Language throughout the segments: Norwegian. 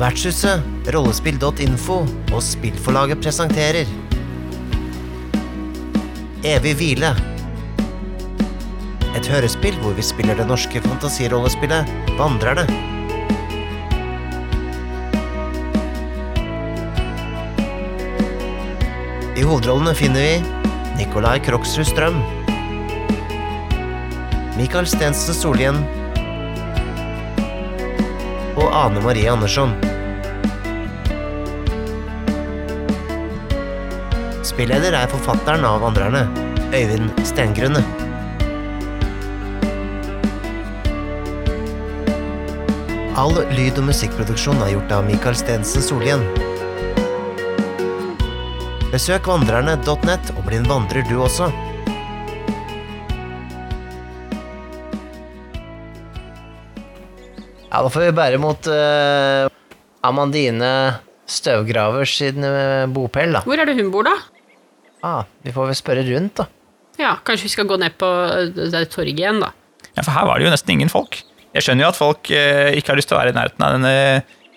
Vertshuset, rollespill.info og spillforlaget presenterer Evig hvile. Et hørespill hvor vi spiller det norske fantasirollespillet Vandrerne. I hovedrollene finner vi Nikolai Kroksrud Strøm. Mikael Stensen Solhjell. Og Ane Marie Andersson. Spilleder er forfatteren av Vandrerne, Øyvind Stengrunne. All lyd- og musikkproduksjon er gjort av Mikael Stensen Solhjell. Besøk vandrerne.net og bli en vandrer du også. Ja, da får vi bære mot uh, Amandine Støvgravers sin eh, bopel, da. Hvor er det hun bor, da? Ah, vi får vel spørre rundt, da. Ja, kanskje vi skal gå ned på øh, det torget igjen, da. Ja, for her var det jo nesten ingen folk. Jeg skjønner jo at folk eh, ikke har lyst til å være i nærheten av denne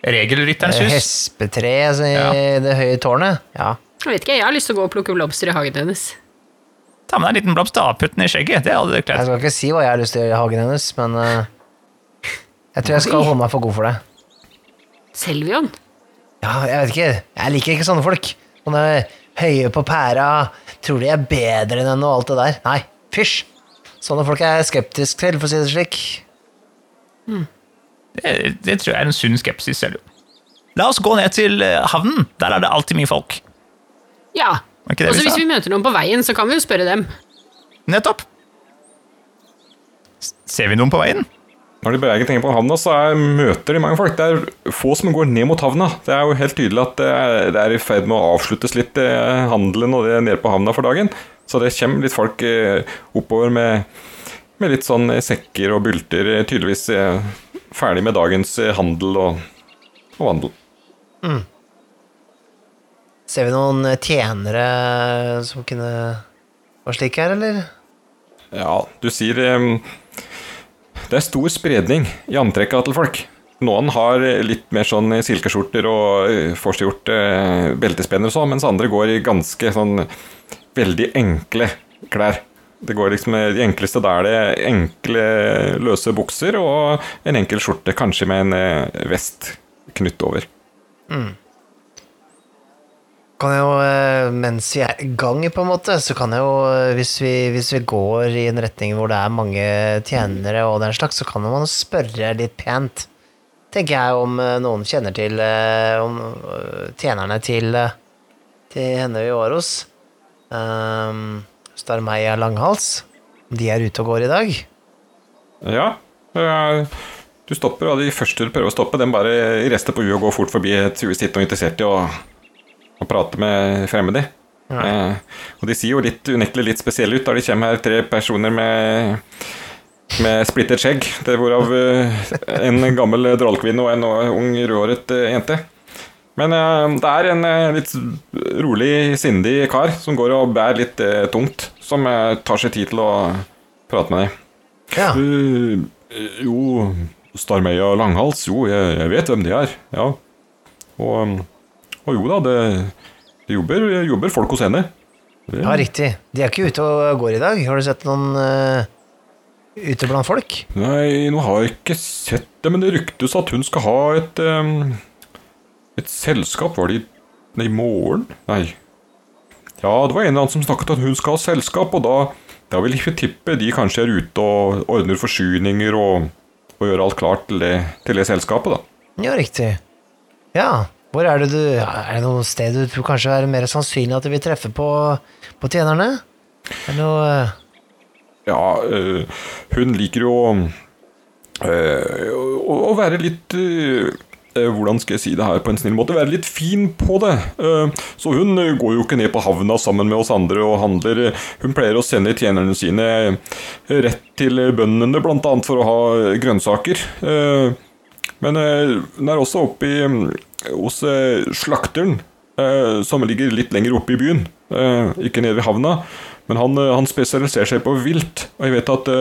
regelrytterens Eh, hus. Hespetreet i Ja. det høye tårnet. Ja. Jeg vet ikke, jeg har lyst til å gå og plukke blomster i hagen hennes. Ta med deg en liten blomst og putt den i skjegget. Det hadde du klart. Jeg skal ikke si hva jeg har lyst til å gjøre i hagen hennes, men uh, jeg tror jeg skal holde meg for god for det. Selvion? Ja, jeg vet ikke. Jeg liker ikke sånne folk. Sånne høye på pæra, tror de er bedre enn henne og alt det der. Nei, fysj. Sånne folk er jeg skeptisk til, for å si det slik. Det, det tror jeg er en sunn skepsis selv. jo. La oss gå ned til eh, havnen. Der er det alltid mye folk. Ja. Og vi hvis vi møter noen på veien, så kan vi jo spørre dem. Nettopp. S- Ser vi noen på veien? Når de beveger ting på havna, så er, møter de mange folk. Det er få som går ned mot havna. Det er jo helt tydelig at det er, det er i ferd med å avsluttes litt, eh, handelen og det nede på havna for dagen. Så det kommer litt folk eh, oppover med, med litt sånn eh, sekker og bulter, eh, tydeligvis eh, ferdig med dagens eh, handel og, og vandel. Ser vi noen tjenere som kunne være slik her, eller? Ja, du sier Det er stor spredning i antrekka til folk. Noen har litt mer sånn silkeskjorter og eh, forseggjort eh, beltespenner og sånn, mens andre går i ganske sånn veldig enkle klær. Det går liksom De enkleste da er det enkle, løse bukser og en enkel skjorte, kanskje med en eh, vest knytt over. Kan jeg jo, eh, mens vi er i gang, på en måte, så kan jeg jo, eh, hvis vi, hvis vi går i en retning hvor det er mange tjenere og den slags, så kan man spørre litt pent. Tenker jeg om eh, noen kjenner til om tjenerne til, til henne vi var hos. Um, Starmeia Langhals. De er ute og går i dag. Ja, du stopper, og de første du prøver å stoppe, den bare rister på huet og går fort forbi. et huet sitt og interessert i å, å prate med fremmede. Eh, og de ser jo litt unektelig litt spesielle ut da de kommer her, tre personer med, med splittet skjegg. Det hvorav eh, en gammel drollkvinne og en ung rødhåret eh, jente. Men eh, det er en litt rolig, sindig kar som går og bærer litt eh, tungt, som tar seg tid til å prate med deg. Ja. Uh, jo, Starmeia Langhals, jo, jeg, jeg vet hvem de er, ja. Og, og jo da, det, det jobber, jobber folk hos henne. Det- ja, riktig. De er ikke ute og går i dag. Har du sett noen uh, ute blant folk? Nei, nå har jeg ikke sett det, men det ryktes at hun skal ha et um, Et selskap, var det i, nei, morgen? Nei. Ja, det var en eller annen som snakket at hun skal ha selskap, og da, da vil jeg tippe de kanskje er ute og ordner forsyninger og, og gjør alt klart til det, til det selskapet, da. Ja, riktig. Ja, hvor er det du Er det noe sted du tror kanskje er mer sannsynlig at du vil treffe på, på tjenerne? Er det noe eh, Ja, øh, hun liker jo øh, å, å være litt øh, Hvordan skal jeg si det her på en snill måte? Være litt fin på det. Så hun går jo ikke ned på havna sammen med oss andre og handler. Hun pleier å sende tjenerne sine rett til bøndene, annet for å ha grønnsaker. Men den hun er også oppe i, øh, hos øh, slakteren, øh, som ligger litt lenger oppe i byen. ikke nede ved havna. Men han, han spesialiserer seg på vilt, og jeg vet at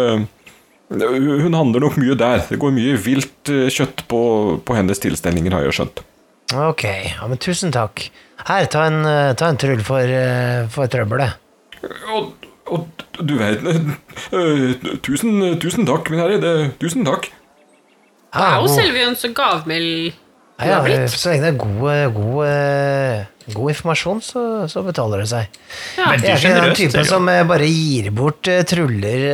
hun handler nok mye der. Det går mye vilt kjøtt på, på hennes tilstelninger, har jeg skjønt. Ok, ja, men tusen takk. Her, ta en, eh, ta en trull for, eh, for trøbbelet. Og, og du vet eh, tusen, tusen takk, min herre. Det, tusen takk. Det er jo en så gavmild ja, ja. Så lenge det er god, eh, god, eh, god informasjon, så, så betaler det seg. Ja. Jeg er ikke den typen som eh, bare gir bort truller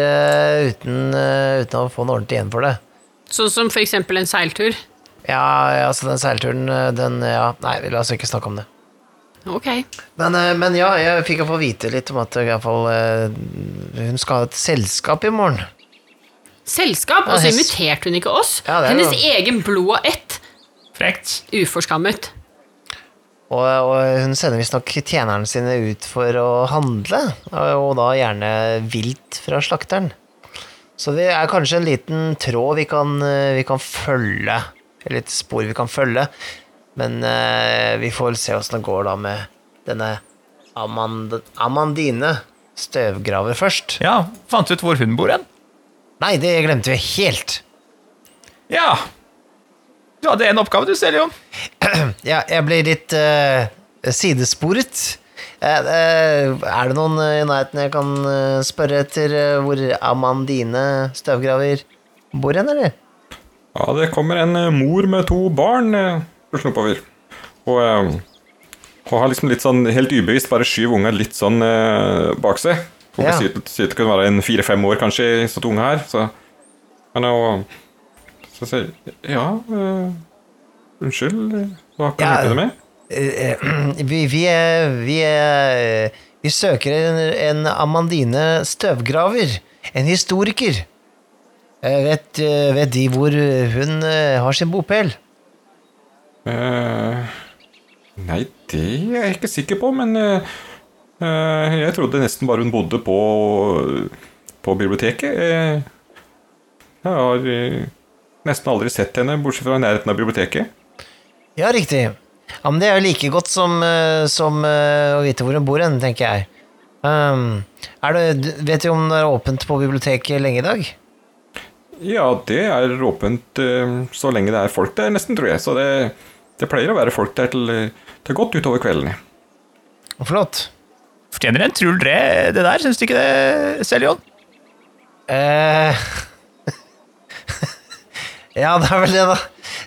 uten, uten å få noe ordentlig igjen for det. Sånn som for eksempel en seiltur. Ja, ja, altså den seilturen, den Ja, nei, la oss ikke snakke om det. Ok. Men, men ja, jeg fikk få vite litt om at i fall, eh, hun skal ha et selskap i morgen. Selskap, Ja, og så inviterte hun ikke oss. Ja, det er Hennes jo- egen blod og ett. Frekt. Uforskammet. Og, og hun sender visstnok tjenerne sine ut for å handle, og, og da gjerne vilt fra slakteren. Så det er kanskje en liten tråd vi kan, vi kan følge, eller et spor vi kan følge, men eh, vi får vel se åssen det går da med denne Amand Amandine støvgraver først. Ja, fant du ut hvor hun bor hen? Nei, det glemte vi helt. Ja. Du hadde en oppgave, du, Seljon. Ja, jeg blir litt uh, sidesporet. Uh, uh, er det noen i nærheten jeg kan spørre etter hvor Amandine støvgraver bor hen, eller? Ja, det kommer en mor med to barn ruslende oppover. Og hun har liksom litt sånn helt ubevisst bare skyv unga litt sånn bak seg. Hun Ja. syte det kunne være en fire-fem år kanskje i sånt unge her. Så, men hun så sier Ja, uh, unnskyld, hva kan Ja. jeg hjelpe deg med? Eh, eh, vi, vi, vi, vi søker en, en Amandine støvgraver. En historiker. Vet, vet de hvor hun har sin bopel? Uh, nei, det er jeg ikke sikker på, men eh, jeg trodde nesten bare hun bodde på, på biblioteket. Eh, jeg har eh, nesten aldri sett henne, bortsett fra i nærheten av biblioteket. Ja, riktig. Ja, men det er jo like godt som, eh, som eh, å vite hvor hun bor hen, tenker jeg. Um, er det, vet du om det er åpent på biblioteket lenge i dag? Ja, det er åpent eh, så lenge det er folk der, nesten, tror jeg. Så det, det pleier å være folk der til, eh, til godt utover kvelden. Flott. Fortjener en trull dre, det der, syns du ikke det, Seljon? Eh, ja, det er vel det, da.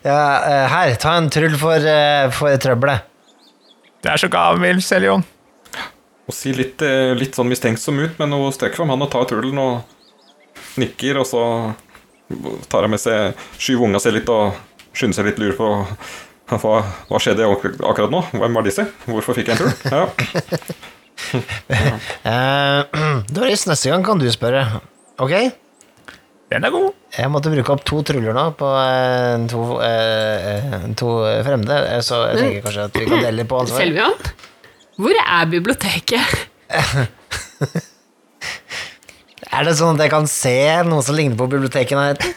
Ja, eh, her, ta en trull for, eh, for trøbbelet. Du er så gavmild, Seljon. Og ser litt, eh, litt sånn mistenksom ut, men hun strekker fram han og tar trullen og nikker, og så tar hun med seg syv unga seg litt og skynder seg litt lur på hva, hva skjedde akkurat nå? Hvem var disse? Hvorfor fikk jeg en trull? Ja. Eh, Doris, neste gang kan du spørre. Ok? Den er god. Jeg måtte bruke opp to truller nå på eh, to, eh, eh, to fremmede, eh, så jeg tenker kanskje at vi kan dele på ansvar. Selvjøen? Hvor er biblioteket? Er det sånn at jeg kan se noe som ligner på biblioteket i nærheten?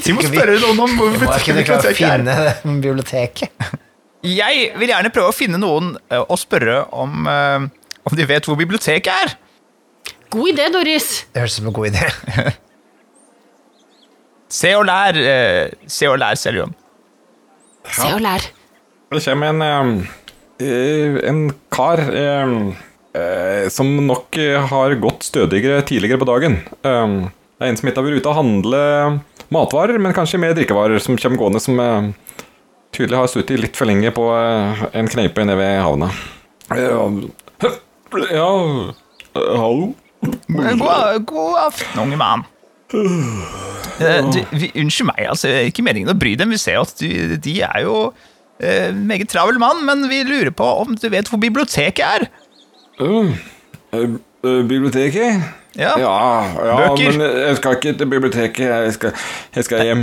Vi må spørre noen om hvor Må jeg kunne klare å er. finne biblioteket? Jeg vil gjerne prøve å finne noen eh, og spørre om, eh, om de vet hvor biblioteket er. God idé, Doris. Det høres ut som en god idé. Se og lær, eh, se og lær, Seljon. Se og lær. Det kommer en, eh, eh, en kar eh, eh, som nok eh, har gått stødigere tidligere på dagen. Eh, det er en som ikke har vært ute og handle matvarer, men kanskje mer drikkevarer, som kommer gående som eh, tydelig har sittet litt for lenge på eh, en kneipe nede ved havna. Ja, ja, eh, hallo? God, god aften, unge mann. Eh, unnskyld meg, altså, det ikke meningen å bry dem. Vi ser at du, de er jo eh, meget travel mann, men vi lurer på om du vet hvor biblioteket er. Uh, uh, biblioteket? Ja, Ja, Bøker. men jeg skal ikke til biblioteket. Jeg skal, jeg skal hjem.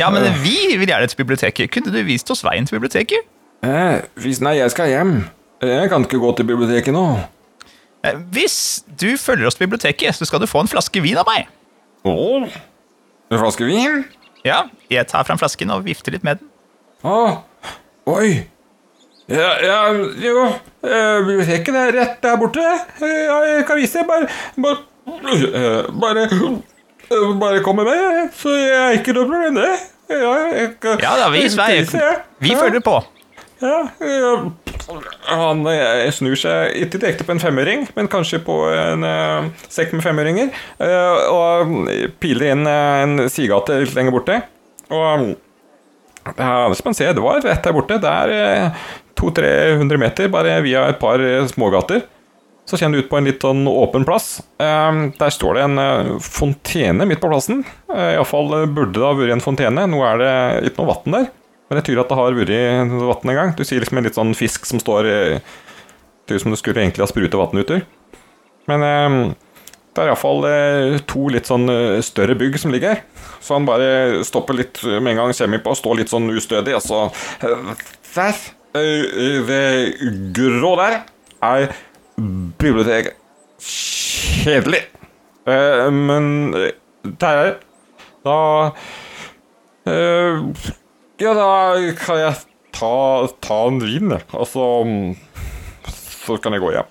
ja. men vi vil gjerne til biblioteket. Kunne du vist oss veien til biblioteket? Eh, hvis, nei, jeg skal hjem. Jeg kan ikke gå til biblioteket nå. Eh, Hvis du følger oss til biblioteket, så skal du få en flaske vin av meg. Å, en flaske vin? Ja, jeg tar fram flasken og vifter litt med den. Å, oi. Ja, ja, jo, eh, biblioteket er rett der borte. Jeg kan vise deg. Bare, bare, bare, eh, bare kom med meg, så jeg er ikke noe problem det. Ja, jeg, Ja da, vis vei. Vi følger på. Ja. Han eh, snur seg ikke direkte på en femøring, men kanskje på en eh, sekk med femøringer. eh, og piler inn eh, en sidegate litt lenger borte. Og ja, det skal man se, det var rett der borte. Det er eh, 200-300 meter bare via et par eh, smågater. Så kommer du ut på en litt sånn åpen plass. Eh, der står det en eh, fontene midt på plassen. Eh, Iallfall eh, burde det ha vært en fontene. Nå er det ikke noe vann der. Men det tyder at det har vært vann en gang. Du sier liksom en litt sånn fisk som står Det ut som det skulle egentlig ha sprutet vann utover. Men eh, det er iallfall to litt sånn større bygg som ligger her. Så han bare stopper litt med en gang, kommer på står litt sånn ustødig, og så eh, Der, ved grå der, er biblioteket kjedelig. Eh, men eh, der er Da eh, Ja, da kan jeg ta, ta en vin, jeg. Og så Så kan jeg gå hjem.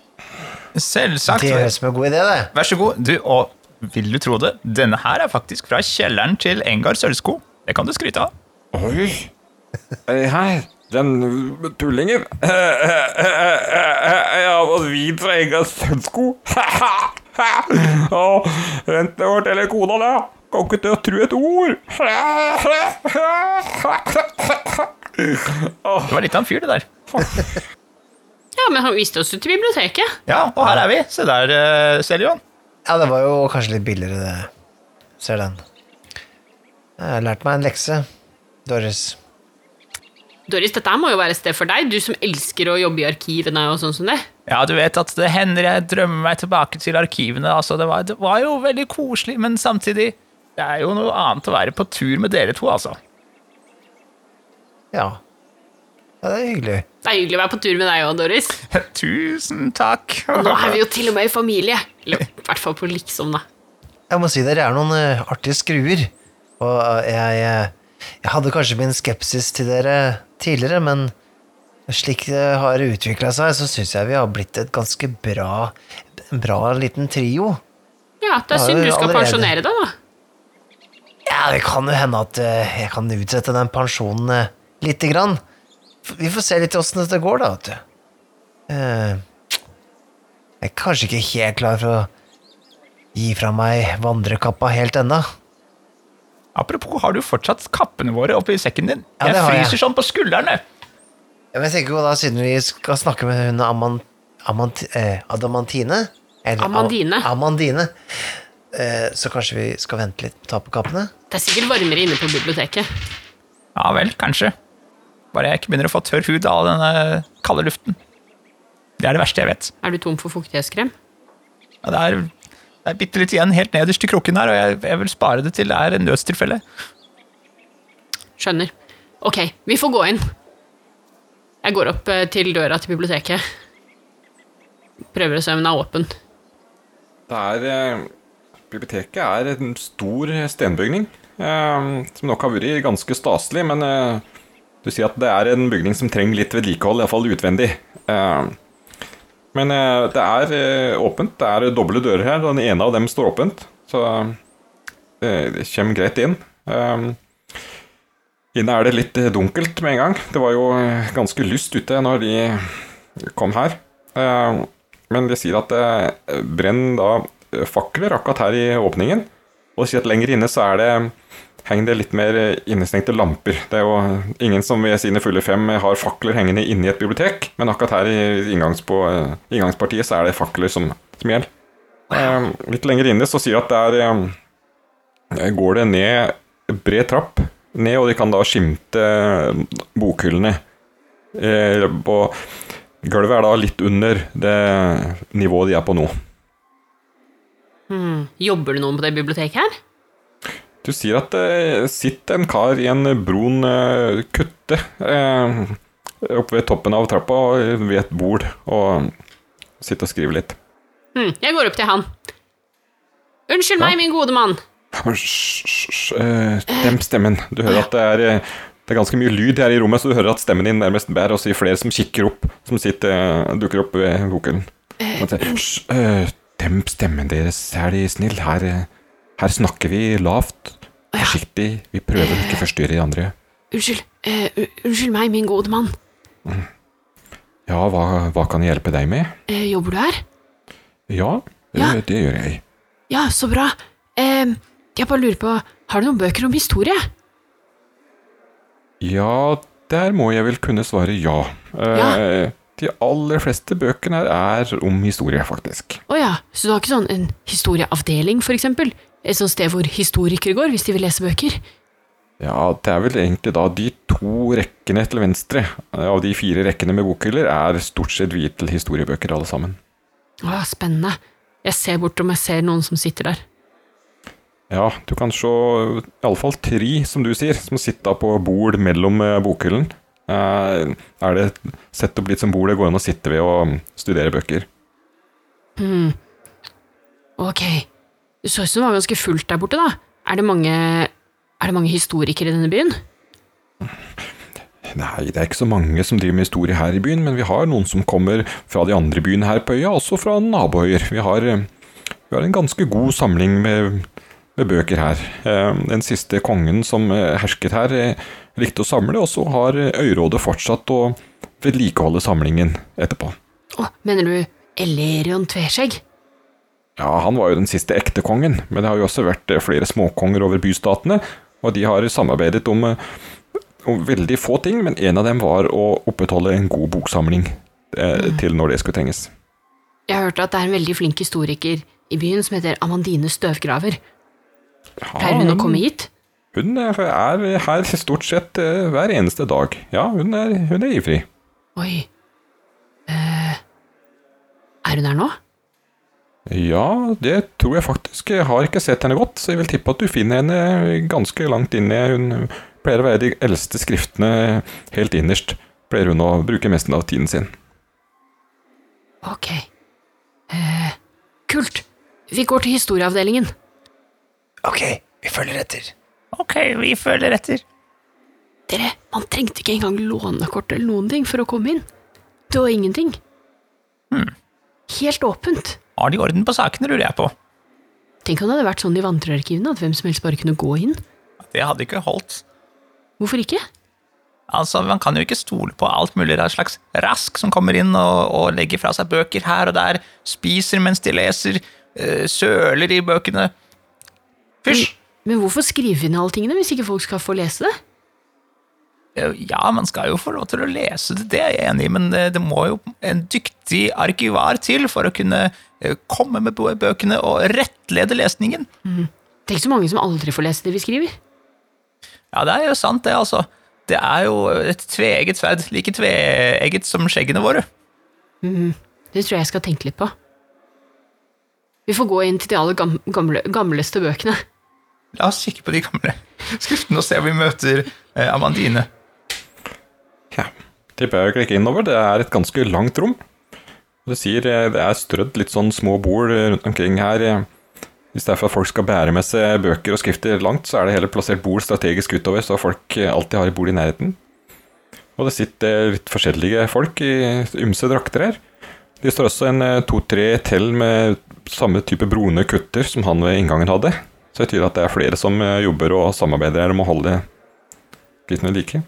Selvsagt. Det høres ut som en god idé, det. Vær så god. Du, og vil du tro det, denne her er faktisk fra kjelleren til Engar Sølvsko. Det kan du skryte av. Oi! Er det hei. Den tullingen Jeg har fått vin fra Enga Sønsko. Vent, jeg forteller kona det. Kan ikke til å tro et ord. Det var litt av en fyr, det der. Ja, men han viste oss jo til biblioteket. Ja, og her er vi. Se der, uh, Ja, det var jo kanskje litt billigere, det. Ser den. Jeg har lært meg en lekse, Doris. Doris, dette må jo være et sted for deg, du som elsker å jobbe i arkivene og sånn som det. Ja, du vet at det hender jeg drømmer meg tilbake til arkivene. Altså, det, var, det var jo veldig koselig, men samtidig Det er jo noe annet å være på tur med dere to, altså. Ja. Ja, det er hyggelig. Det er hyggelig å være på tur med deg òg, Doris. Tusen takk. Og nå er vi jo til og med i familie. Eller i hvert fall på liksom, da. Jeg må si dere er noen uh, artige skruer. Og uh, jeg, uh, jeg hadde kanskje min skepsis til dere tidligere, men slik det har utvikla seg, så syns jeg vi har blitt et ganske bra, en bra liten trio. Ja, det er synd du skal allerede. pensjonere deg, da. Ja, det kan jo hende at eh, jeg kan utsette den pensjonen eh, lite grann. Vi får se litt åssen dette går, da, vet du. Eh, Jeg er kanskje ikke helt klar for å gi fra meg vandrekappa helt ennå. Apropos, har du fortsatt kappene våre oppi sekken din? Ja, jeg fryser jeg. sånn på skuldrene. Ja, men jeg tenker jo da, siden vi skal snakke med hun Amant, Amant, eh, Adamantine eller Am- Amandine. Amandine. Eh, så kanskje vi skal vente litt, ta på kappene? Det er sikkert varmere inne på biblioteket. Ja vel, kanskje. Bare jeg ikke begynner å få tørr hud av denne kalde luften. Det er det verste jeg vet. Er du tom for fuktighetskrem? Ja, det er, det er bitte litt igjen helt nederst i krukken her, og jeg, jeg vil spare det til det er en nødstilfelle. Skjønner. Ok, vi får gå inn. Jeg går opp eh, til døra til biblioteket. Prøver å se om den er åpen. Det er eh, Biblioteket er en stor stenbygning. Eh, som nok har vært ganske staselig, men du sier at det er en bygning som trenger litt vedlikehold, iallfall utvendig. Eh, men eh, det er eh, åpent. Det er doble dører her, og den ene av dem står åpent. Så eh, det kommer greit inn. Eh, inne er det litt dunkelt med en gang. Det var jo ganske lyst ute når de kom her. Eh, men de sier at det brenner da fakler akkurat her i åpningen. Og de sier at lenger inne så er det henger det litt mer eh, innestengte lamper. Det er jo ingen som ved sine fulle fem har fakler hengende inni et bibliotek, men akkurat her i inngangspå, eh, inngangspartiet så er det fakler som, som gjelder. Eh, litt lenger inne så sier de at der eh, går det ned bred trapp ned, og de kan da skimte bokhyllene. Eh, og Gulvet er da litt under det nivået de er på nå. Hmm. Jobber det noen på det biblioteket her? Du sier at det sitter en kar i en brun eh, kutte eh, oppe ved toppen av trappa og ved et bord og sitter og skriver litt. Hmm. Jeg går opp til han. Unnskyld meg, min gode mann. Hysj, eh, Demp stemmen. Du hører at det er, eh, det er ganske mye lyd her i rommet, så du hører at stemmen din nærmest bærer, så er flere som kikker opp, som sitter, eh, dukker opp ved bokhyllen. «Hysj, eh, Demp stemmen deres, er de snill. Her, eh, her snakker vi lavt. Forsiktig, vi prøver å ikke forstyrre de andre. Unnskyld. Uh, unnskyld meg, min gode mann. Ja, hva, hva kan jeg hjelpe deg med? Uh, jobber du her? Ja, det, Ja. det gjør jeg. Ja, så bra. Uh, jeg bare lurer på, har du noen bøker om historie? Ja, der må jeg vel kunne svare ja. ja. De aller fleste bøkene er om historie, faktisk. Å ja, så du har ikke sånn en historieavdeling, for eksempel? Et sånt sted hvor historikere går hvis de vil lese bøker? Ja, det er vel egentlig da de to rekkene til venstre eh, av de fire rekkene med bokhyller er stort sett viet til historiebøker, alle sammen. Å, spennende. Jeg ser bort om jeg ser noen som sitter der. Ja, du kan se iallfall tre, som du sier, som sitter på bord mellom eh, bokhyllen. Eh, Er det sett opp litt som bord det går an å sitte ved og studere bøker? Hmm. Ok. Det så ut som det var ganske fullt der borte, da. Er det mange, er det mange historikere i denne byen? Nei, det er ikke så mange som driver med historie her i byen, men vi har noen som kommer fra de andre byene her på øya, også fra naboøyer. Vi har, eh, vi har en ganske god samling med, med bøker her. Eh, Den siste kongen som eh, hersket her, likte å samle, og så har øyrådet fortsatt å vedlikeholde samlingen etterpå. Å, mener du Elerion Tveskjegg? Ja, han var jo den siste ekte kongen, men det har jo også vært eh, flere småkonger over bystatene, og de har samarbeidet om, eh, om veldig få ting, men en av dem var å opprettholde en god boksamling eh, til når det skulle trenges. Jeg har hørt at det er en veldig flink historiker i byen som heter Amandine Støvgraver. Pleier hun å komme hit? Hun er er her stort sett eh, hver eneste dag. Ja, hun er, hun er ivrig. Oi. Eh, er hun her nå? Ja, det tror jeg faktisk. Jeg har ikke sett henne godt, så jeg vil tippe at du finner henne ganske langt inne. Hun pleier å være de eldste skriftene helt innerst. Pleier hun å bruke mest av tiden sin. Ok. Eh, kult. Vi går til historieavdelingen. Ok, vi følger etter. Ok, vi følger etter. Dere, man trengte ikke engang lånekort eller noen ting for å komme inn. Det var ingenting. Helt åpent. Har de orden på sakene, lurer jeg på. Tenk om det hadde vært sånn i vanntrarkivene, at hvem som helst bare kunne gå inn. Det hadde ikke holdt. Hvorfor ikke? Altså, Man kan jo ikke stole på alt mulig av slags rask som kommer inn og, og legger fra seg bøker her og der, spiser mens de leser, øh, søler i bøkene. Fysj! Men hvorfor skrive inn alle tingene hvis ikke folk skal få lese det? Eh, Ja, man skal jo få lov til å lese det, det er jeg enig i, men det, det må jo en dyktig arkivar til for å kunne eh, komme med bøkene og rettlede lesningen. Tenk så mange som aldri får lese det vi skriver. Ja, det er jo sant, det, altså. Det er jo et tveegget sverd, like tveegget som skjeggene våre. Det tror jeg jeg skal tenke litt på. Vi får gå inn til de aller gamle, gamleste bøkene. La oss kikke på de gamle skriftene og se om vi møter eh, Amandine. Ja, Tipper jeg å klikke innover. Det er et ganske langt rom. Det sier eh, det er strødd litt sånn små bord eh, rundt omkring her. Hvis det er for at folk skal bære med seg bøker og skrifter langt, så er det heller plassert bord strategisk utover, så folk eh, alltid har et bord i nærheten. Og det sitter litt forskjellige folk i ymse drakter her. Det står også en to-tre tell med samme type brune kutter som han ved inngangen hadde. Så det tyder at det er flere som jobber og samarbeider her om å holde skriftene like.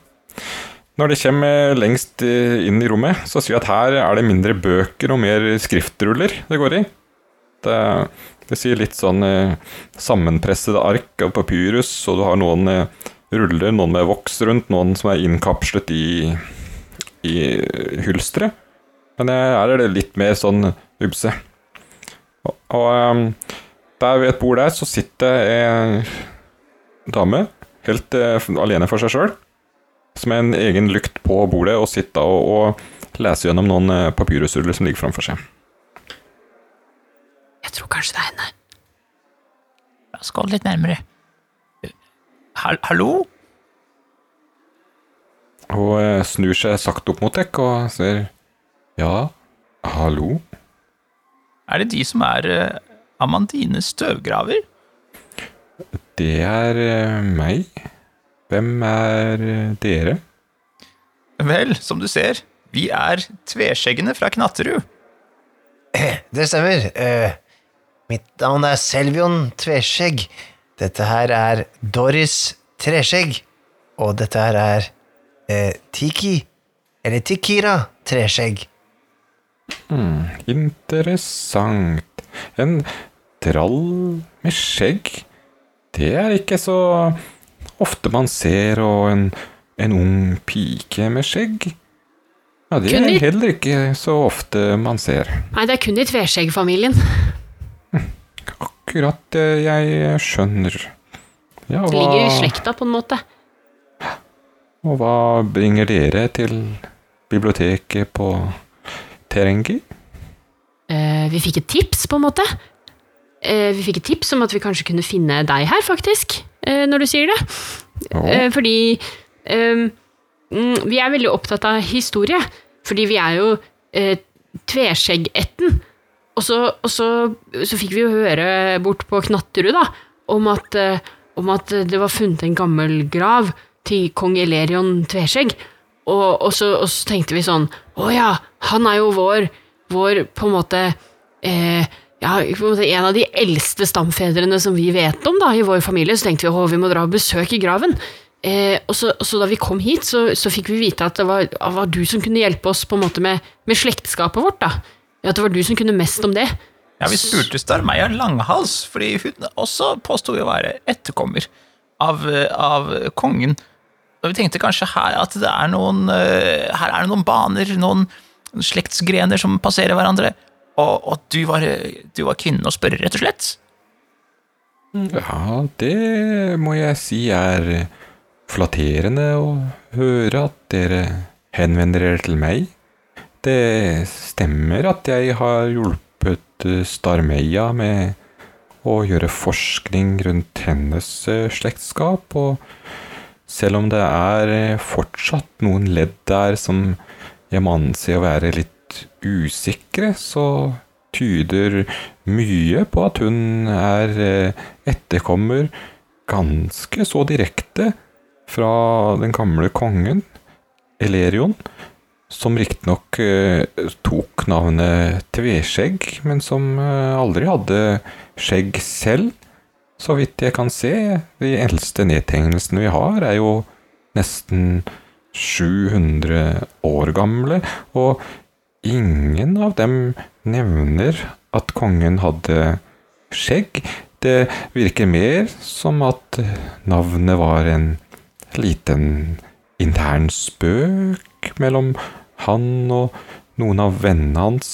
Når det kommer lengst eh, inn i rommet, så sier vi at her er det mindre bøker og mer skriftruller det går i. Det, det sier litt sånn eh, sammenpressede ark av papyrus, og du har noen eh, ruller, noen med voks rundt, noen som er innkapslet i, i hylsteret. Men eh, her er det litt mer sånn ubse. Og, og der ved et bord der så sitter en dame helt alene for seg sjøl som en egen lykt på bordet og sitte og, og lese gjennom noen eh, papyrusruller som ligger framfor seg. Jeg tror kanskje det er henne. La oss gå litt nærmere. Hall hallo? Hun eh, snur seg sakte opp mot dere og sier ja, hallo? Er det de som er Amandines støvgraver? Det er eh, meg. Hvem er eh, dere? Vel, som du ser, vi er tveskjeggene fra Knatterud. Det stemmer. Uh, mitt navn er Selvion Tveskjegg. Dette her er Doris Treskjegg, og dette her er uh, Tiki, eller Tikira Treskjegg. Interessant. En trall med skjegg. Det er ikke så ofte man ser, og en, en ung pike med skjegg. Ja, det er heller ikke så ofte man ser. Nei, det er kun i tveskjeggfamilien. Akkurat eh, jeg skjønner. Ja, Det ligger i slekta, på en måte. og hva bringer dere til biblioteket på Terengi? Eh, vi fikk et tips, på en måte. Eh, vi fikk et tips om at vi kanskje kunne finne deg her, faktisk, når du sier det. Å, Eh, fordi eh, mm, vi er veldig opptatt av historie. Fordi vi er jo eh, tveskjeggætten. Og, så, og så, så fikk vi jo høre bort på Knatterud da, om at, eh, om at det var funnet en gammel grav til kong Elerion Tveskjegg. Og, og, så, og så tenkte vi sånn Å ja, han er jo vår, vår på en måte eh, ja, en av de eldste stamfedrene som vi vet om da, i vår familie, så tenkte vi at vi må dra og besøke graven. Eh, og, så, og så da vi kom hit, så, så fikk vi vite at det var, var du som kunne hjelpe oss på en måte med, med slektskapet vårt. da. At det var du som kunne mest om det. Ja, Vi spurte Starmeia Langhals, fordi hun også påsto å være etterkommer av, av kongen. Og vi tenkte kanskje her at det er noen eh, Her er det noen baner, noen slektsgrener som passerer hverandre. Og, og du, var, du var kvinnen å spørre, rett og slett. Ja, det må jeg si er flatterende å høre at dere henvender dere til meg. Det stemmer at jeg har hjulpet eh, Starmeia med å gjøre forskning rundt hennes eh, slektskap, og selv om det er eh, fortsatt noen ledd der som jeg må anse å være litt usikre, så tyder mye på at hun er eh, etterkommer ganske så direkte fra den gamle kongen, Elerion, som riktignok eh, tok navnet Tveskjegg, men som eh, aldri hadde skjegg selv. Så vidt jeg kan se, de eldste nedtegnelsene vi har, er jo nesten 700 år gamle, og ingen av dem nevner at kongen hadde skjegg. Det virker mer som at navnet var en liten intern spøk mellom han og noen av vennene hans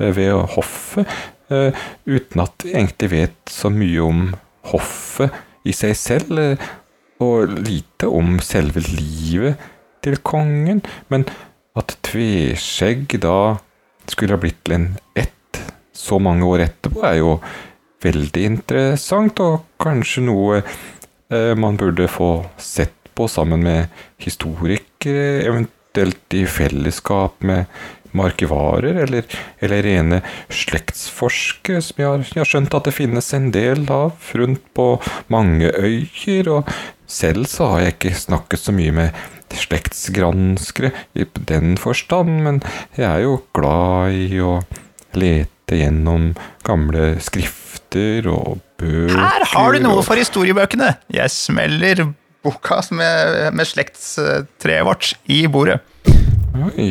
eh, ved hoffet, eh, uten at de egentlig vet så mye om hoffet i seg selv, eh, og lite om selve livet til kongen, men at Tveskjegg da skulle ha blitt til en ett så mange år etterpå, er jo veldig interessant, og kanskje noe eh, man burde få sett på sammen med historikere, eventuelt i fellesskap med markivarer, eller, eller rene slektsforskere, som jeg har, jeg har skjønt at det finnes en del av rundt på mange øyer, og selv så har jeg ikke snakket så mye med slektsgranskere i den forstand, men jeg er jo glad i å lete gjennom gamle skrifter og bøker. Her har du noe for historiebøkene! Jeg smeller boka med, med slektstreet vårt i bordet. Oi.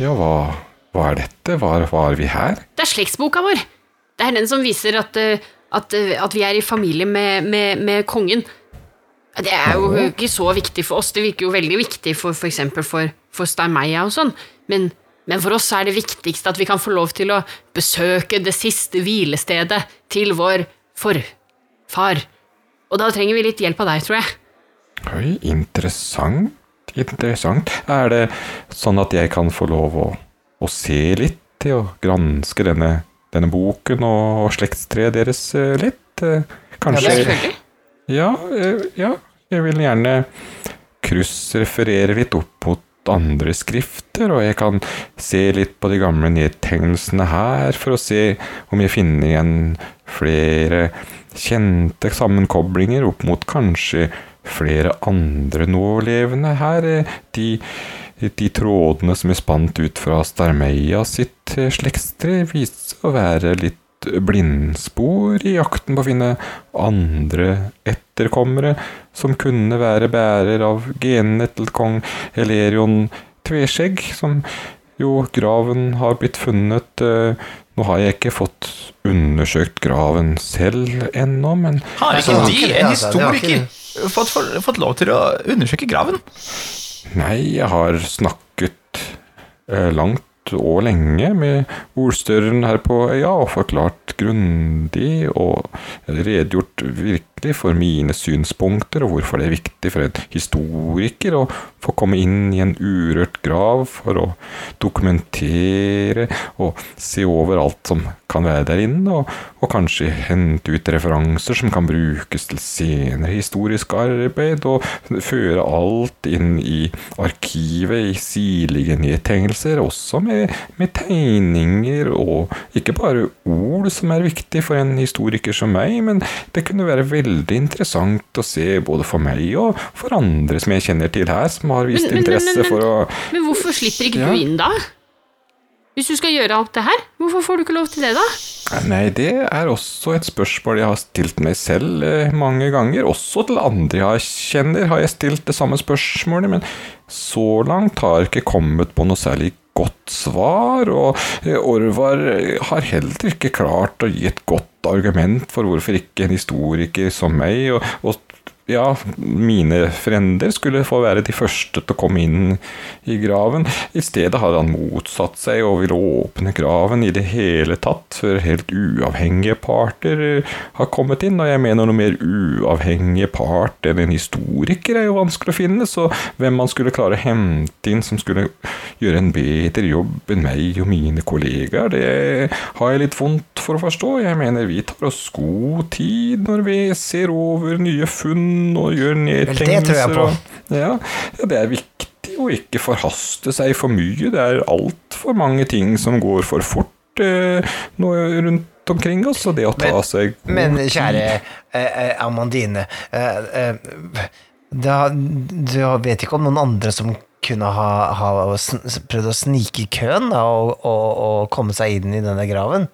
Ja, hva, hva er dette? Var, var vi her? Det er slektsboka vår. Det er den som viser at, eh, at, eh, at vi er i familie med, med, med kongen. Det er jo ikke så viktig for oss. Det virker jo veldig viktig for f.eks. for, for Steinmeia og sånn. Men, men for oss er det viktigste at vi kan få lov til å besøke det siste hvilestedet til vår forfar. Og da trenger vi litt hjelp av deg, tror jeg. Oi, interessant. Interessant. Er det sånn at jeg kan få lov å, å se litt til å granske denne, denne boken og, og slektstreet deres litt? litt? Eh, Kanskje Selvfølgelig. Ja, ja. Jeg vil gjerne kryssreferere litt opp mot andre skrifter, og jeg kan se litt på de gamle nedtegnelsene her for å se om jeg finner igjen flere kjente sammenkoblinger opp mot kanskje flere andre nålevende her. De, de trådene som er spant ut fra Starmeia sitt slektstre, viser å være litt et blindspor i jakten på å finne andre etterkommere som kunne være bærer av genene til kong Helerion Tveskjegg, som jo graven har blitt funnet eh, Nå har jeg ikke fått undersøkt graven selv ennå, men Har ikke de, en historiker, fått, fått, fått lov til å undersøke graven? Nei, jeg har snakket eh, langt og lenge med ordstøreren her på øya og forklart grundig og redegjort virkelig for mine synspunkter og hvorfor det er viktig for en historiker å få komme inn i en urørt grav for å dokumentere og se over alt som kan være der inne, og, og kanskje hente ut referanser som kan brukes til senere historisk arbeid, og føre alt inn i arkivet i sirlige nedtegnelser, også med, med tegninger og ikke bare ord som er viktig for en historiker som meg, men det kunne være veldig interessant å se både for meg og for andre som jeg kjenner til her, som har vist Men- men- men- interesse men- for å Men hvorfor slipper ikke Ja. du inn da? Hvis du skal gjøre alt det her, hvorfor får du ikke lov til det da? Nei, det er også et spørsmål jeg har stilt meg selv eh, mange ganger. Også til andre jeg kjenner har jeg stilt det samme spørsmålet, men så langt har jeg ikke kommet på noe særlig godt svar, og eh, Orvar har heller ikke klart å gi et godt argument for hvorfor ikke en historiker som meg, og, og ja, mine frender skulle få være de første til å komme inn i graven. I stedet har han motsatt seg og vil åpne graven i det hele tatt, før helt uavhengige parter har kommet inn. Og jeg mener noe mer uavhengige part enn en historiker er jo vanskelig å finne, så hvem man skulle klare å hente inn som skulle gjøre en bedre jobb enn meg og mine kollegaer, det har jeg litt vondt for å forstå. Jeg mener vi tar oss god tid når vi ser over nye funn og gjør det nedtegnelser. på. og- Ja, ja, det er viktig å ikke forhaste seg for mye. Det er altfor mange ting som går for fort eh, nå rundt omkring oss, og det å ta Men- seg god Men kjære eh, eh, Amandine eh, eh, da, Du vet ikke om noen andre som kunne ha, ha prøvd å snike i køen da, og, og, og komme seg inn i denne graven?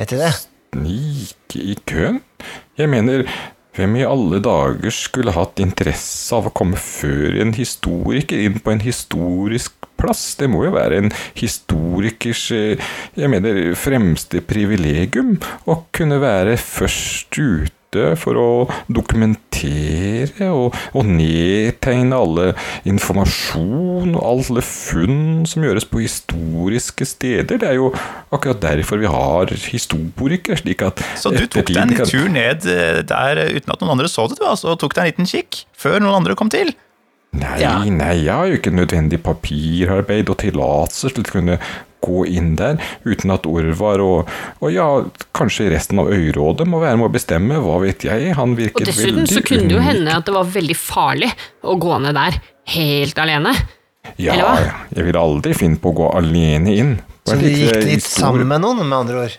Vet du det? snike i køen? Jeg mener, hvem i alle dager skulle hatt interesse av å komme før en historiker inn på en historisk plass? Det må jo være en historikers eh, jeg mener, fremste privilegium å kunne være først ute for å dokumentere og, og nedtegne alle informasjon og alle funn som gjøres på historiske steder. Det er jo akkurat derfor vi har historikere, slik at Så du tok deg en kan- tur ned eh, der uten at noen andre så det, du altså, og tok deg en liten kikk før noen andre kom til? Nei, Ja. nei, jeg har jo ikke nødvendig papirarbeid og tillatelse til å kunne gå inn der uten at Orvar og, og ja, kanskje resten av øyrådet må være med å bestemme, hva vet jeg. Han virket veldig unik. Og dessuten så kunne det jo hende at det var veldig farlig å gå ned der helt alene. Ja, eller hva? jeg ville aldri finne på å gå alene inn. Så du gikk litt sammen med noen, med andre ord?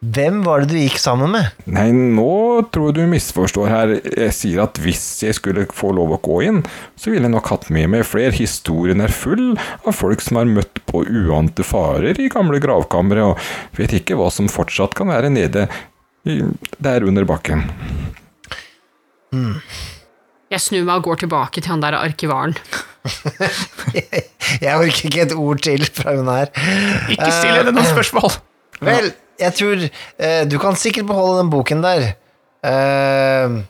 Hvem var det du gikk sammen med? Nei, nå tror jeg du misforstår her. Jeg sier at hvis jeg skulle få lov å gå inn, så ville jeg nok hatt med meg flere. Historien er full av folk som har møtt på uante farer i gamle gravkamre, og vet ikke hva som fortsatt kan være nede i, der under bakken. Jeg snur meg og går tilbake til han der arkivaren. Jeg orker ikke et ord til fra hun her. Ikke still henne noen spørsmål! Vel, jeg tror eh, Du kan sikkert beholde den boken der. Eh,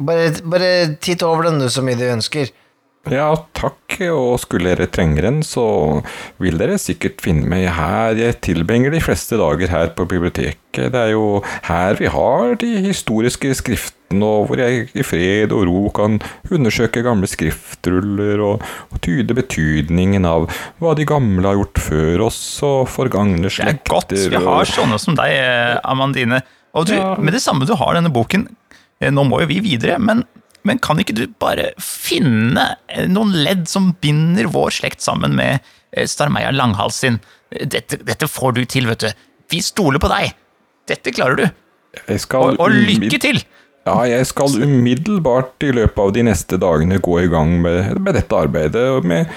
bare, bare titt over den, du, så mye du ønsker. Ja, takk, og skulle dere trenge den, så vil dere sikkert finne meg her. Jeg tilbringer de fleste dager her på biblioteket. Det er jo her vi har de historiske skriftene, og hvor jeg i fred og ro kan undersøke gamle skriftruller og, og tyde betydningen av hva de gamle har gjort før oss, og forgangne Det er godt vi har sånne som deg, eh, Amandine. Og du, Ja. med det samme du har denne boken, eh, nå må jo vi videre, men, men kan ikke du bare finne eh, noen ledd som binder vår slekt sammen med Starmeia Langhals sin? Dette, dette får du til, vet du. Vi stoler på deg. Dette klarer du. Jeg skal Og, og lykke til! Ja, jeg skal umiddelbart i løpet av de neste dagene gå i gang med, med dette arbeidet. Med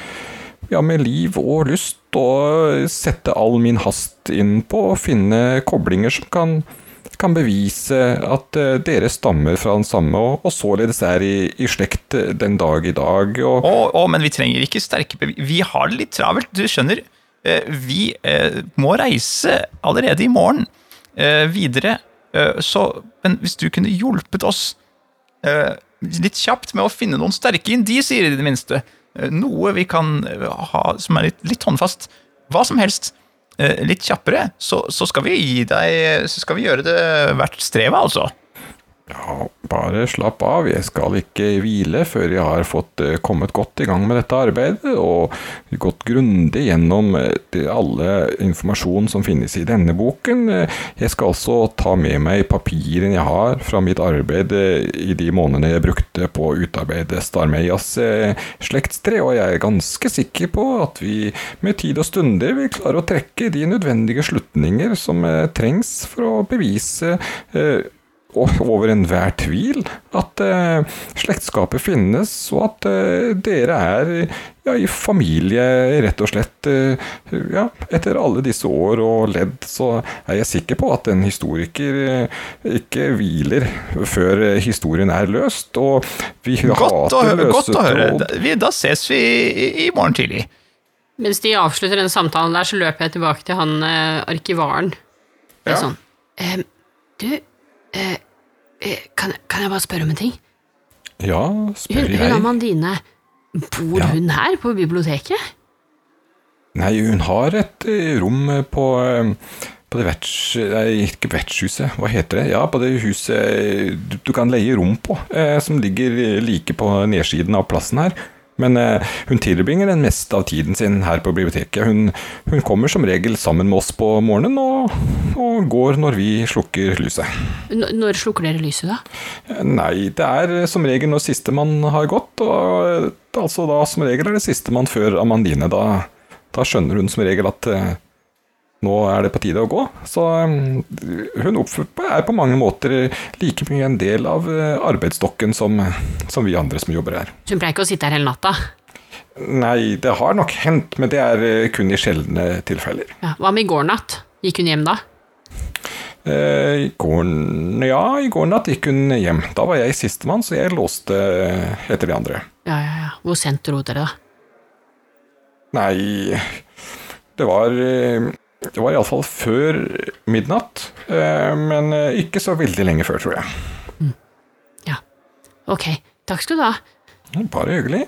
ja, med liv og lyst, og sette all min hast inn på å finne koblinger som kan, kan bevise at eh, dere stammer fra den samme, og, og således er i, i slekt den dag i dag. Og, Å, å, men vi trenger ikke sterke bevis. Vi har det litt travelt, du skjønner. Eh, Vi eh, må reise allerede i morgen eh, videre. Eh, Så, men hvis du kunne hjulpet oss eh, litt kjapt med å finne noen sterke indisier, i det minste. Eh, Noe vi kan ha som er litt, litt håndfast. Hva som helst. Litt kjappere, så, så skal vi gi deg Så skal vi gjøre det hvert strevet, altså. Ja, bare slapp av, jeg skal ikke hvile før jeg har fått eh, kommet godt i gang med dette arbeidet, og gått grundig gjennom eh, alle informasjon som finnes i denne boken. Eh, Jeg skal også ta med meg papirene jeg har fra mitt arbeid i de månedene jeg brukte på å utarbeide Starmeias slektstre, og jeg er ganske sikker på at vi med tid og stunder vil klare å trekke de nødvendige slutninger som trengs for å bevise over enhver tvil at eh, slektskapet finnes, og at eh, dere er ja, i familie, rett og slett. Eh, ja, etter alle disse år og ledd, så er jeg sikker på at en historiker eh, ikke hviler før historien er løst. Og vi Godt hater løse godt å høre. Da, vi, da ses vi i, i morgen tidlig. Mens de avslutter den samtalen der, så løper jeg tilbake til han eh, arkivaren. Det er Ja. sånn «Em, Du, eh, eh, kan, kan jeg bare spørre om en ting? Ja, Hun, spør hun jeg. Amandine, bor Ja. hun her på biblioteket? Nei, hun har et eh, rom på, på det verts... Nei, ikke vertshuset, hva heter det? Ja, på det huset du, du kan leie rom på, eh, som ligger like på nedsiden av plassen her. Men eh, hun tilbringer den meste av tiden sin her på biblioteket. Hun, hun kommer som regel sammen med oss på morgenen, og, og går når vi slukker lyset. N når slukker dere lyset, da? Nei, det er eh, som regel når sistemann har gått, og eh, altså da som regel er det sistemann før Amandine. Da, da skjønner hun som regel at nå er det på tide å gå. Så eh, hun er på mange måter like mye en del av eh, arbeidsstokken som, som vi andre som jobber her. Hun pleier ikke å sitte her hele natta? Nei, det har nok hendt, men det er eh, kun i sjeldne tilfeller. Ja, hva med i går natt? Gikk hun hjem da? Eh, I går, ja, i går natt gikk hun hjem. Da var jeg sistemann, så jeg låste etter de andre. Ja, ja, ja. Hvor sent dro dere, da? Nei, det var eh, Det var iallfall før midnatt, eh, men eh, ikke så veldig lenge før, tror jeg. Ja. Ok, takk skal du ha. Bare hyggelig.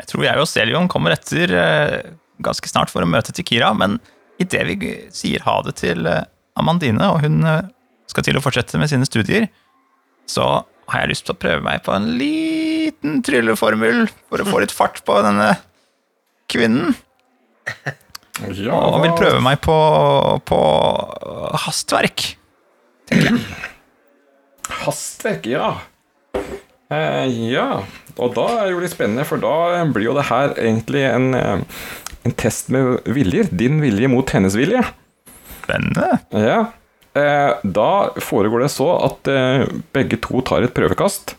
Jeg tror jeg og Celion kommer etter eh, ganske snart for å møte til Kira, men idet vi sier ha det til Amandine, og hun skal til å fortsette med sine studier, så har jeg lyst til å prøve meg på en liten trylleformel for å få litt fart på denne kvinnen. Ja, Og vil prøve meg på, på hastverk. Hastverk, ja. Eh, ja, og da er det jo litt spennende, for da blir jo det her egentlig en, eh, en test med viljer. Din vilje mot hennes vilje. Spennende. Ja. Eh, da foregår det så at eh, begge to tar et prøvekast.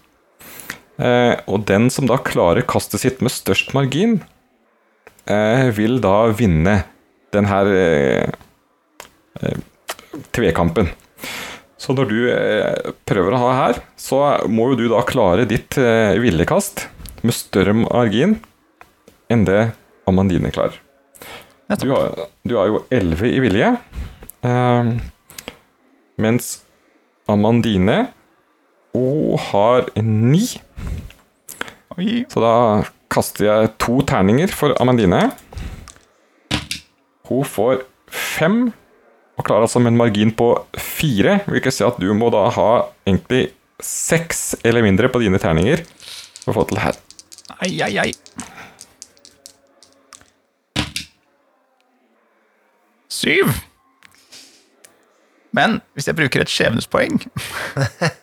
Eh, og den som da klarer kastet sitt med størst margin, vil da vinne den her eh, eh, tvekampen. Så når du eh, prøver å ha her, så må jo du da klare ditt eh, villekast med større margin enn det Amandine klarer. Du har, du har jo 11 i vilje, eh, mens Amandine hun har 9. Så da kaster jeg to terninger for Amandine. Hun får fem, og klarer altså med en margin på fire. Hvilket si at du må da ha egentlig seks eller mindre på dine terninger for å få til her. Ai, ai, ai. Syv. Men hvis jeg bruker et skjebnespoeng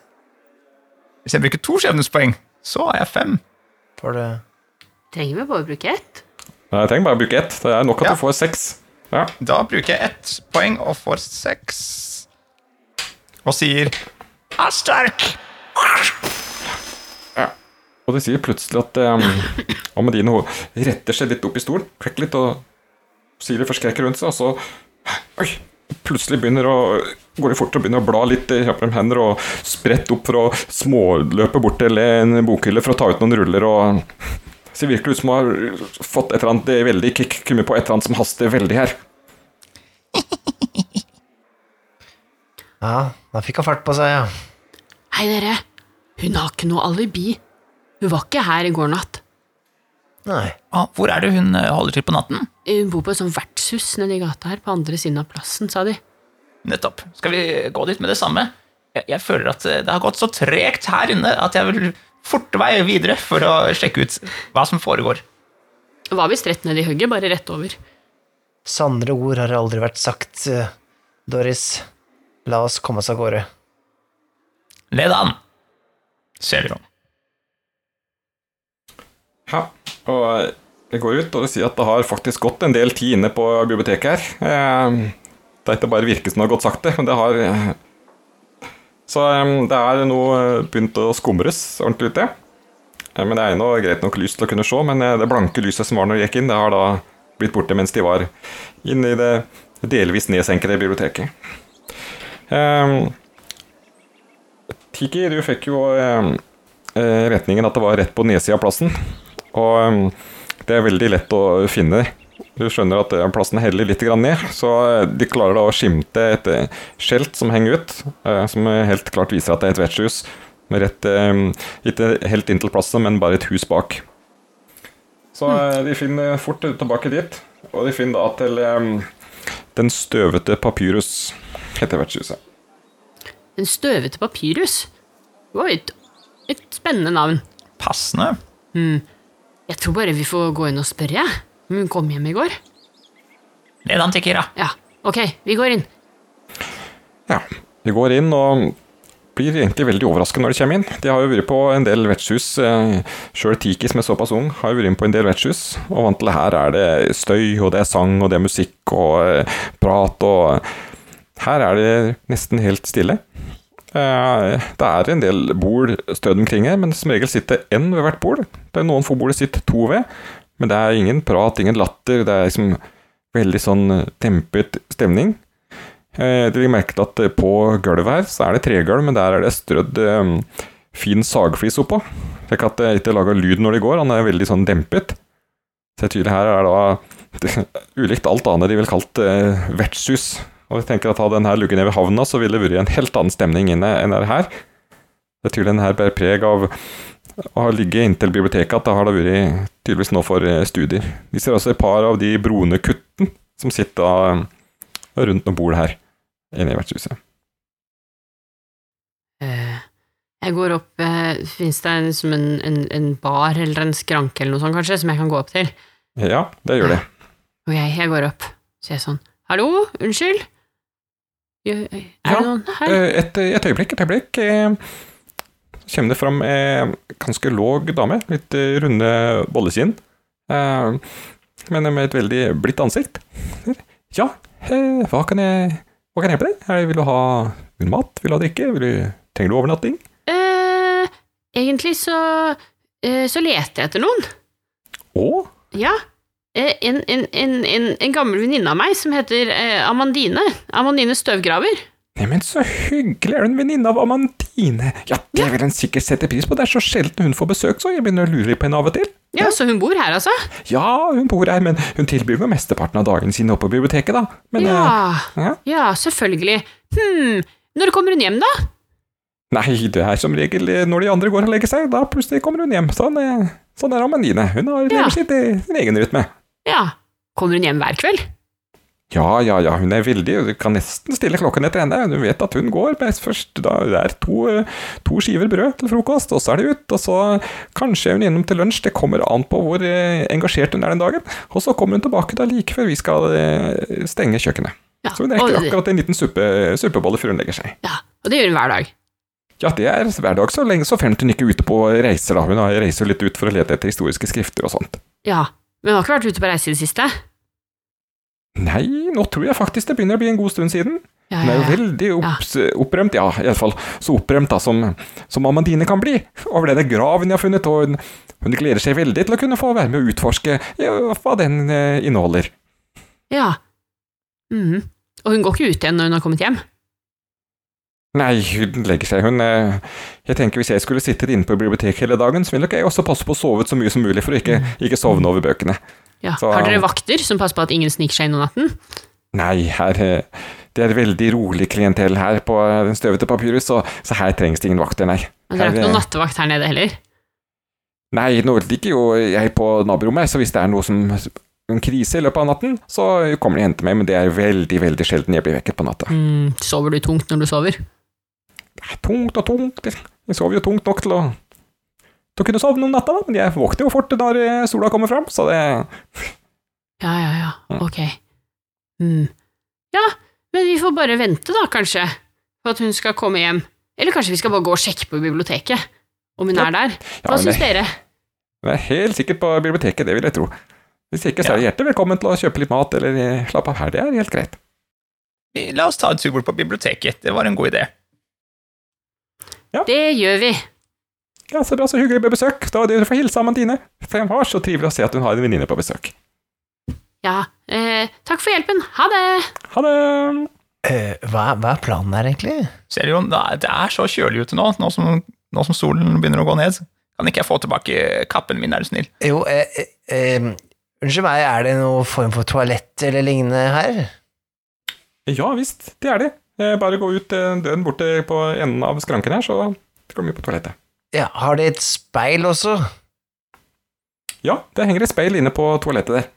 Hvis jeg bruker to skjebnespoeng, så har jeg fem. Får du Trenger vi bare å bruke ett? Nei, Jeg trenger bare å bruke ett. Det er nok at Ja. du får seks. Ja. Da bruker jeg ett poeng og får seks. Og sier er sterk. Og det sier plutselig at um, Amandine retter seg litt opp i stolen, klekker litt og sier litt forskrekket rundt seg, og så Oi! Plutselig begynner å går det fort og begynner å bla litt, i hender og sprette opp for å småløpe bort til en bokhylle for å ta ut noen ruller og Det ser virkelig ut som hun har fått et eller annet veldig kick kommet på et eller annet som haster veldig her. Ja, da fikk hun fart på seg, ja. Hei, dere. Hun har ikke noe alibi. Hun var ikke her i går natt. Nei. Ah, hvor er det hun eh, holder til på natten? Hun bor på et sånt vertshus nedi gata her, på andre siden av plassen, sa de. Nettopp. Skal vi gå dit med det samme? Jeg, jeg føler at eh, det har gått så tregt her inne at jeg vil forte meg videre for å sjekke ut hva som foregår. Hva hvis rett i hugget, bare rett over. Sannere ord har aldri vært sagt, eh, Doris. La oss komme oss av gårde. Led an, ser du. Ja, og jeg går ut og sier at det har faktisk gått en del tid inne på biblioteket her. Eh, Det er ikke bare virket som det har gått sakte, men det har eh, Så eh, det er nå begynt å skumres ordentlig ute. Eh, Men det er nå greit nok lys til å kunne se, men eh, det blanke lyset som var når de gikk inn, det har da blitt borte mens de var inne i det delvis nedsenkede biblioteket. Um, Tiki, du fikk jo eh, eh, retningen at det var rett på nedsida av plassen. Og um, det er veldig lett å finne. Du skjønner at plassen heller litt ned, så eh, de klarer da å skimte et eh, skjelt som henger ut, eh, som helt klart viser at det er et vertshus. Med rett, ikke helt inntil plassen, men bare et hus bak. Så de finner fort tilbake dit, og de finner da til Den støvete papyrus, heter vertshuset. Den støvete papyrus. Det var et, et spennende navn. Passende. Jeg tror bare vi får gå inn og spørre, jeg. Om hun kom hjem i går. Led an, Tikira. Ja, ok, vi går inn. Ja, vi går inn og blir egentlig veldig overrasket når de kommer inn. De har jo vært på en del vertshus. Sjøl Tiki, som er såpass ung, har jo vært inn på en del vertshus. Og vant til her er det støy, og det er sang, og det er musikk og eh, prat, og her er det nesten helt stille. Eh, Det er en del bord stødd omkring her, men som regel sitter én ved hvert bord. Det er noen få bord det sitter to ved, men det er ingen prat, ingen latter. Det er liksom veldig sånn dempet stemning. Eh, Dere merket at eh, på gulvet her så er det tregulv, men der er det strødd eh, fin sagflis oppå. Slik at det ikke lager lyd når de går. Han er veldig sånn dempet. Så jeg tydelig her er da ulikt alt annet de ville kalt eh, vertshus. Og jeg tenker at Hadde den her ligget nede ved havna, så ville det vært en helt annen stemning inne enn det her. Det er tydelig den her bærer preg av å ha ligget inntil biblioteket, at det har det vært tydeligvis nå for eh, studier. Vi ser også et par av de brune kutten som sitter rundt noen bord her inne i vertshuset. Eh, Jeg går opp eh, Fins det en, en, en, en bar eller en skranke eller noe sånt, kanskje, som jeg kan gå opp til? Ja, det gjør det. Ok, jeg går opp. Så jeg er sånn Hallo, unnskyld? Er Ja, det noen her? Eh, Et, et øyeblikk, et øyeblikk. Kommer det fram en ganske låg dame, litt eh, runde bollekinn, eh, men med et veldig blidt ansikt. Ja, eh, hva kan jeg hva kan jeg hjelpe deg? Vil du ha mat? Vil du ha drikke? Vil du, trenger du overnatting? Eh, egentlig så Så leter jeg etter noen. Å, Ja. En, en, en, en, en gammel venninne av meg som heter Amandine. Amandine Støvgraver. Neimen så hyggelig, er du en venninne av Amantine? Ja, det vil hun sikkert sette pris på, det er så sjelden hun får besøk, så jeg begynner å lure på henne av og til. Ja, så hun bor her, altså? Ja, hun bor her, men hun tilbringer mesteparten av dagen sin oppe på biblioteket, da. Men, eh, Ja. ja. Ja, selvfølgelig. Hm, når kommer hun hjem, da? Nei, det er som regel eh, når de andre går og legger seg, da plutselig kommer hun hjem. Sånn, eh, sånn er Amandine. Hun har Ja. lever sitt, i sin egen rytme. Ja. Kommer hun hjem hver kveld? Ja, ja, ja, hun er veldig Du kan nesten stille klokken etter henne. Du vet at hun går best først. Da det er to, to skiver brød til frokost, og så er det ut. Og så kanskje er hun innom til lunsj. Det kommer an på hvor eh, engasjert hun er den dagen. Og så kommer hun tilbake da like før vi skal eh, stenge kjøkkenet. Ja, Så hun rekker akkurat en liten suppe, suppebolle før hun legger seg. Ja, og det gjør hun hver dag. Ja, det er hver dag så lenge så fremt hun ikke er ute på reiser, da. Hun reiser litt ut for å lete etter historiske skrifter og sånt. Ja, men hun har ikke vært ute på reise i det siste? Nei, nå tror jeg faktisk det begynner å bli en god stund siden. Ja, Hun er jo veldig opps, opprømt, ja, i alle fall så opprømt da, som, som Amandine kan bli, over denne graven jeg har funnet, og hun, hun gleder seg veldig til å kunne få være med å utforske ja, hva den eh, inneholder. ja. Mm. Og hun går ikke ut igjen når hun har kommet hjem? Nei, hun legger seg, hun eh, Jeg tenker hvis jeg skulle sittet inne på biblioteket hele dagen, så ville nok jeg også passe på å sove ut så mye som mulig for å ikke, ikke sovne over bøkene. Ja. Så- Har dere vakter som passer på at ingen sniker seg inn om natten? Nei, her eh, Det er veldig rolig klientell her på eh, den støvete papyrus, så, så her trengs det ingen vakter, nei. Men dere har ikke noen eh, nattevakt her nede heller? Nei, nå ligger jo jeg på naborommet, så hvis det er noe som en krise i løpet av natten, så kommer de og henter meg, men det er veldig, veldig sjelden jeg blir vekket på natta. Mm, sover du tungt når du sover? Det er tungt og tungt, jeg sover jo tungt nok til å til å kunne sovne om natta, da, men jeg våkner jo fort når eh, sola kommer fram, så det Ja, ja, ja, Ja. ok. Mm. Ja, men vi får bare vente da, kanskje, på at hun skal komme hjem. Eller kanskje vi skal bare gå og sjekke på biblioteket, om hun Ja. er der. Hva ja, syns dere? Jeg er helt sikkert på biblioteket, det vil jeg tro. Hvis ikke, så er hjertelig velkommen til å kjøpe litt mat eller eh, slappe av her, det er helt greit. La oss ta en tur bort på biblioteket. Det var en god idé. Det gjør vi. Ja, så bra, så hyggelig med besøk. Da du får hilse Amandine. For det var så trivelig å se at hun har en venninne på besøk. Ja, eh, takk for hjelpen. Ha det! Ha det! Eh, hva, hva er planen her, egentlig? Ser du, det er- er så kjølig ute nå, nå som, nå som solen begynner å gå ned. Kan ikke jeg få tilbake kappen min, er du snill? Jo, eh, eh, eh, unnskyld meg, er det noen form for toalett eller lignende her? Ja visst, det er det. Eh, Bare gå ut døden døren borte på enden av skranken her, så kommer vi på toalettet. Ja, har de et speil også? Ja, det henger et speil inne på toalettet der.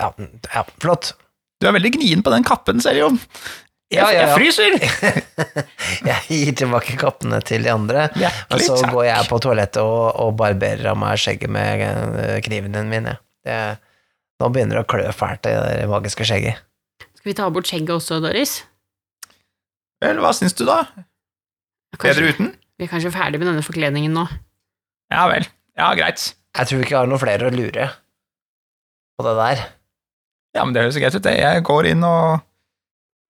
Ja, ja flott. Du er veldig gnien på den kappen, ser jeg jo. Ja, ja, ja. jeg fryser! Jeg gir tilbake kappene til de andre, og så takk. går jeg på toalettet og, og barberer av meg skjegget med knivene mine. Det, nå begynner det å klø fælt i det magiske skjegget. Skal vi ta bort skjegget også, Doris? Vel, hva syns du, da? Bedre uten? Vi er kanskje ferdig med denne forkledningen nå. Ja vel. Ja, greit. Jeg tror ikke jeg har noen flere å lure på det der. Ja, men det høres greit ut, det. Jeg går inn og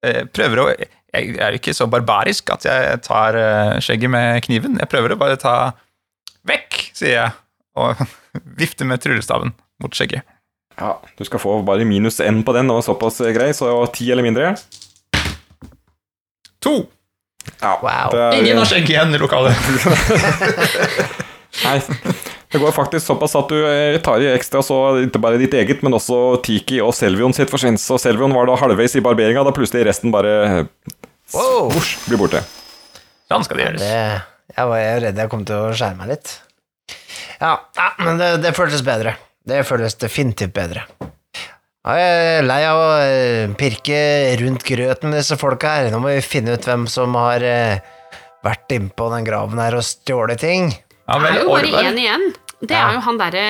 eh, prøver å Jeg er ikke så barbarisk at jeg tar eh, skjegget med kniven. Jeg prøver å bare ta Vekk, sier jeg, og vifter med tryllestaven mot skjegget. Ja, du skal få bare minus én på den, og såpass eh, grei, så ti eller mindre. To! Ja, Wow. det er- Ingen har skjegg igjen i lokalet. Nei, det går faktisk såpass at du eh, tar i ekstra så ikke bare ditt eget, men også Tiki og Selvion sitt forsvinner. Så Selvion var da halvveis i barberinga, da plutselig resten bare eh, Wow. Bors, blir borte. Sånn skal det gjøres. Det, jeg var redd jeg kom til å skjære meg litt. Ja, ja men det, det føltes bedre. Det føles definitivt bedre. Ja, Jeg er lei av å eh, pirke rundt grøten med disse folka her. Nå må vi finne ut hvem som har eh, vært innpå den graven her og stjålet ting. Ja, Det er jo bare én igjen. Det Ja. er jo han derre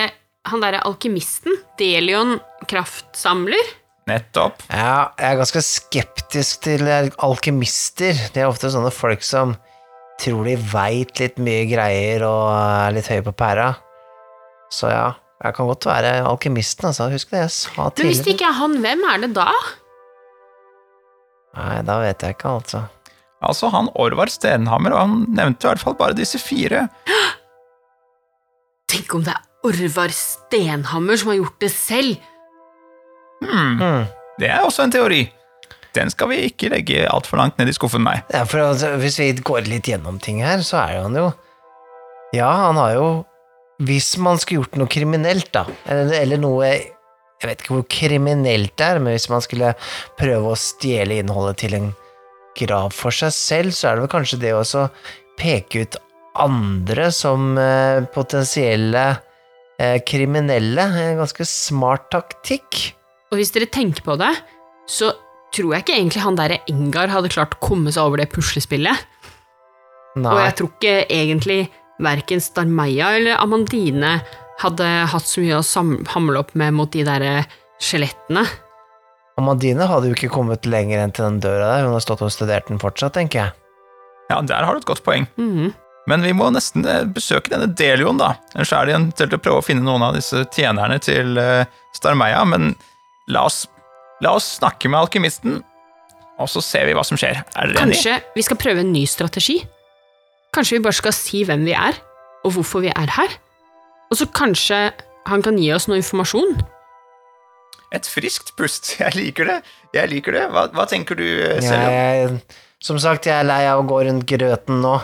han derre alkymisten. Delion kraftsamler. Nettopp. Ja, jeg er ganske skeptisk til alkymister. De er ofte sånne folk som tror de veit litt mye greier og er litt høye på pæra. Så ja, jeg kan godt være alkymisten, altså. Husk det jeg sa Men hvis det ikke er han, hvem er det da? Nei, da vet jeg ikke, altså. Altså, han Orvar Stenhammer, og han nevnte i hvert fall bare disse fire. Tenk om det er Orvar Stenhammer som har gjort det selv. Hmm, Mm. det er også en teori. Den skal vi ikke legge altfor langt ned i skuffen, nei. Ja, for altså, hvis vi går litt gjennom ting her, så er jo han jo Ja, han har jo Hvis man skulle gjort noe kriminelt, da, eller, eller noe Jeg vet ikke hvor kriminelt det er, men hvis man skulle prøve å stjele innholdet til en grav for seg selv, så er det vel kanskje det også peke ut andre som eh, potensielle eh, kriminelle. En ganske smart taktikk. Og hvis dere tenker på det, så tror jeg ikke egentlig han derre Engar hadde klart å komme seg over det puslespillet. Og jeg tror ikke egentlig verken Starmeia eller Amandine hadde hatt så mye å hamle opp med mot de derre skjelettene. Amandine hadde jo ikke kommet lenger enn til den døra der. Hun har stått og studert den fortsatt, tenker jeg. Ja, der har du et godt poeng. Mhm. Men vi må nesten eh, besøke denne Delion, da. Ellers er det eventuelt å prøve å finne noen av disse tjenerne til eh, Starmeia, men la oss, la oss snakke med alkymisten. og så ser vi hva som skjer. Er dere enige? Kanskje vi skal prøve en ny strategi? Kanskje vi bare skal si hvem vi er, og hvorfor vi er her? Og så kanskje han kan gi oss noe informasjon? Et friskt pust. Jeg liker det. Jeg liker det. Hva, hva tenker du, Selja? Som sagt, jeg er lei av å gå rundt grøten nå.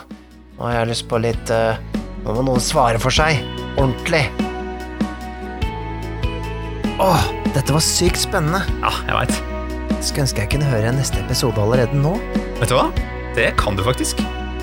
Nå har jeg lyst på litt eh, Nå må noen svare for seg. Ordentlig. Åh, dette var sykt spennende. Ja, jeg veit. Skulle ønske jeg kunne høre neste episode allerede nå. Vet du hva? Det kan du faktisk.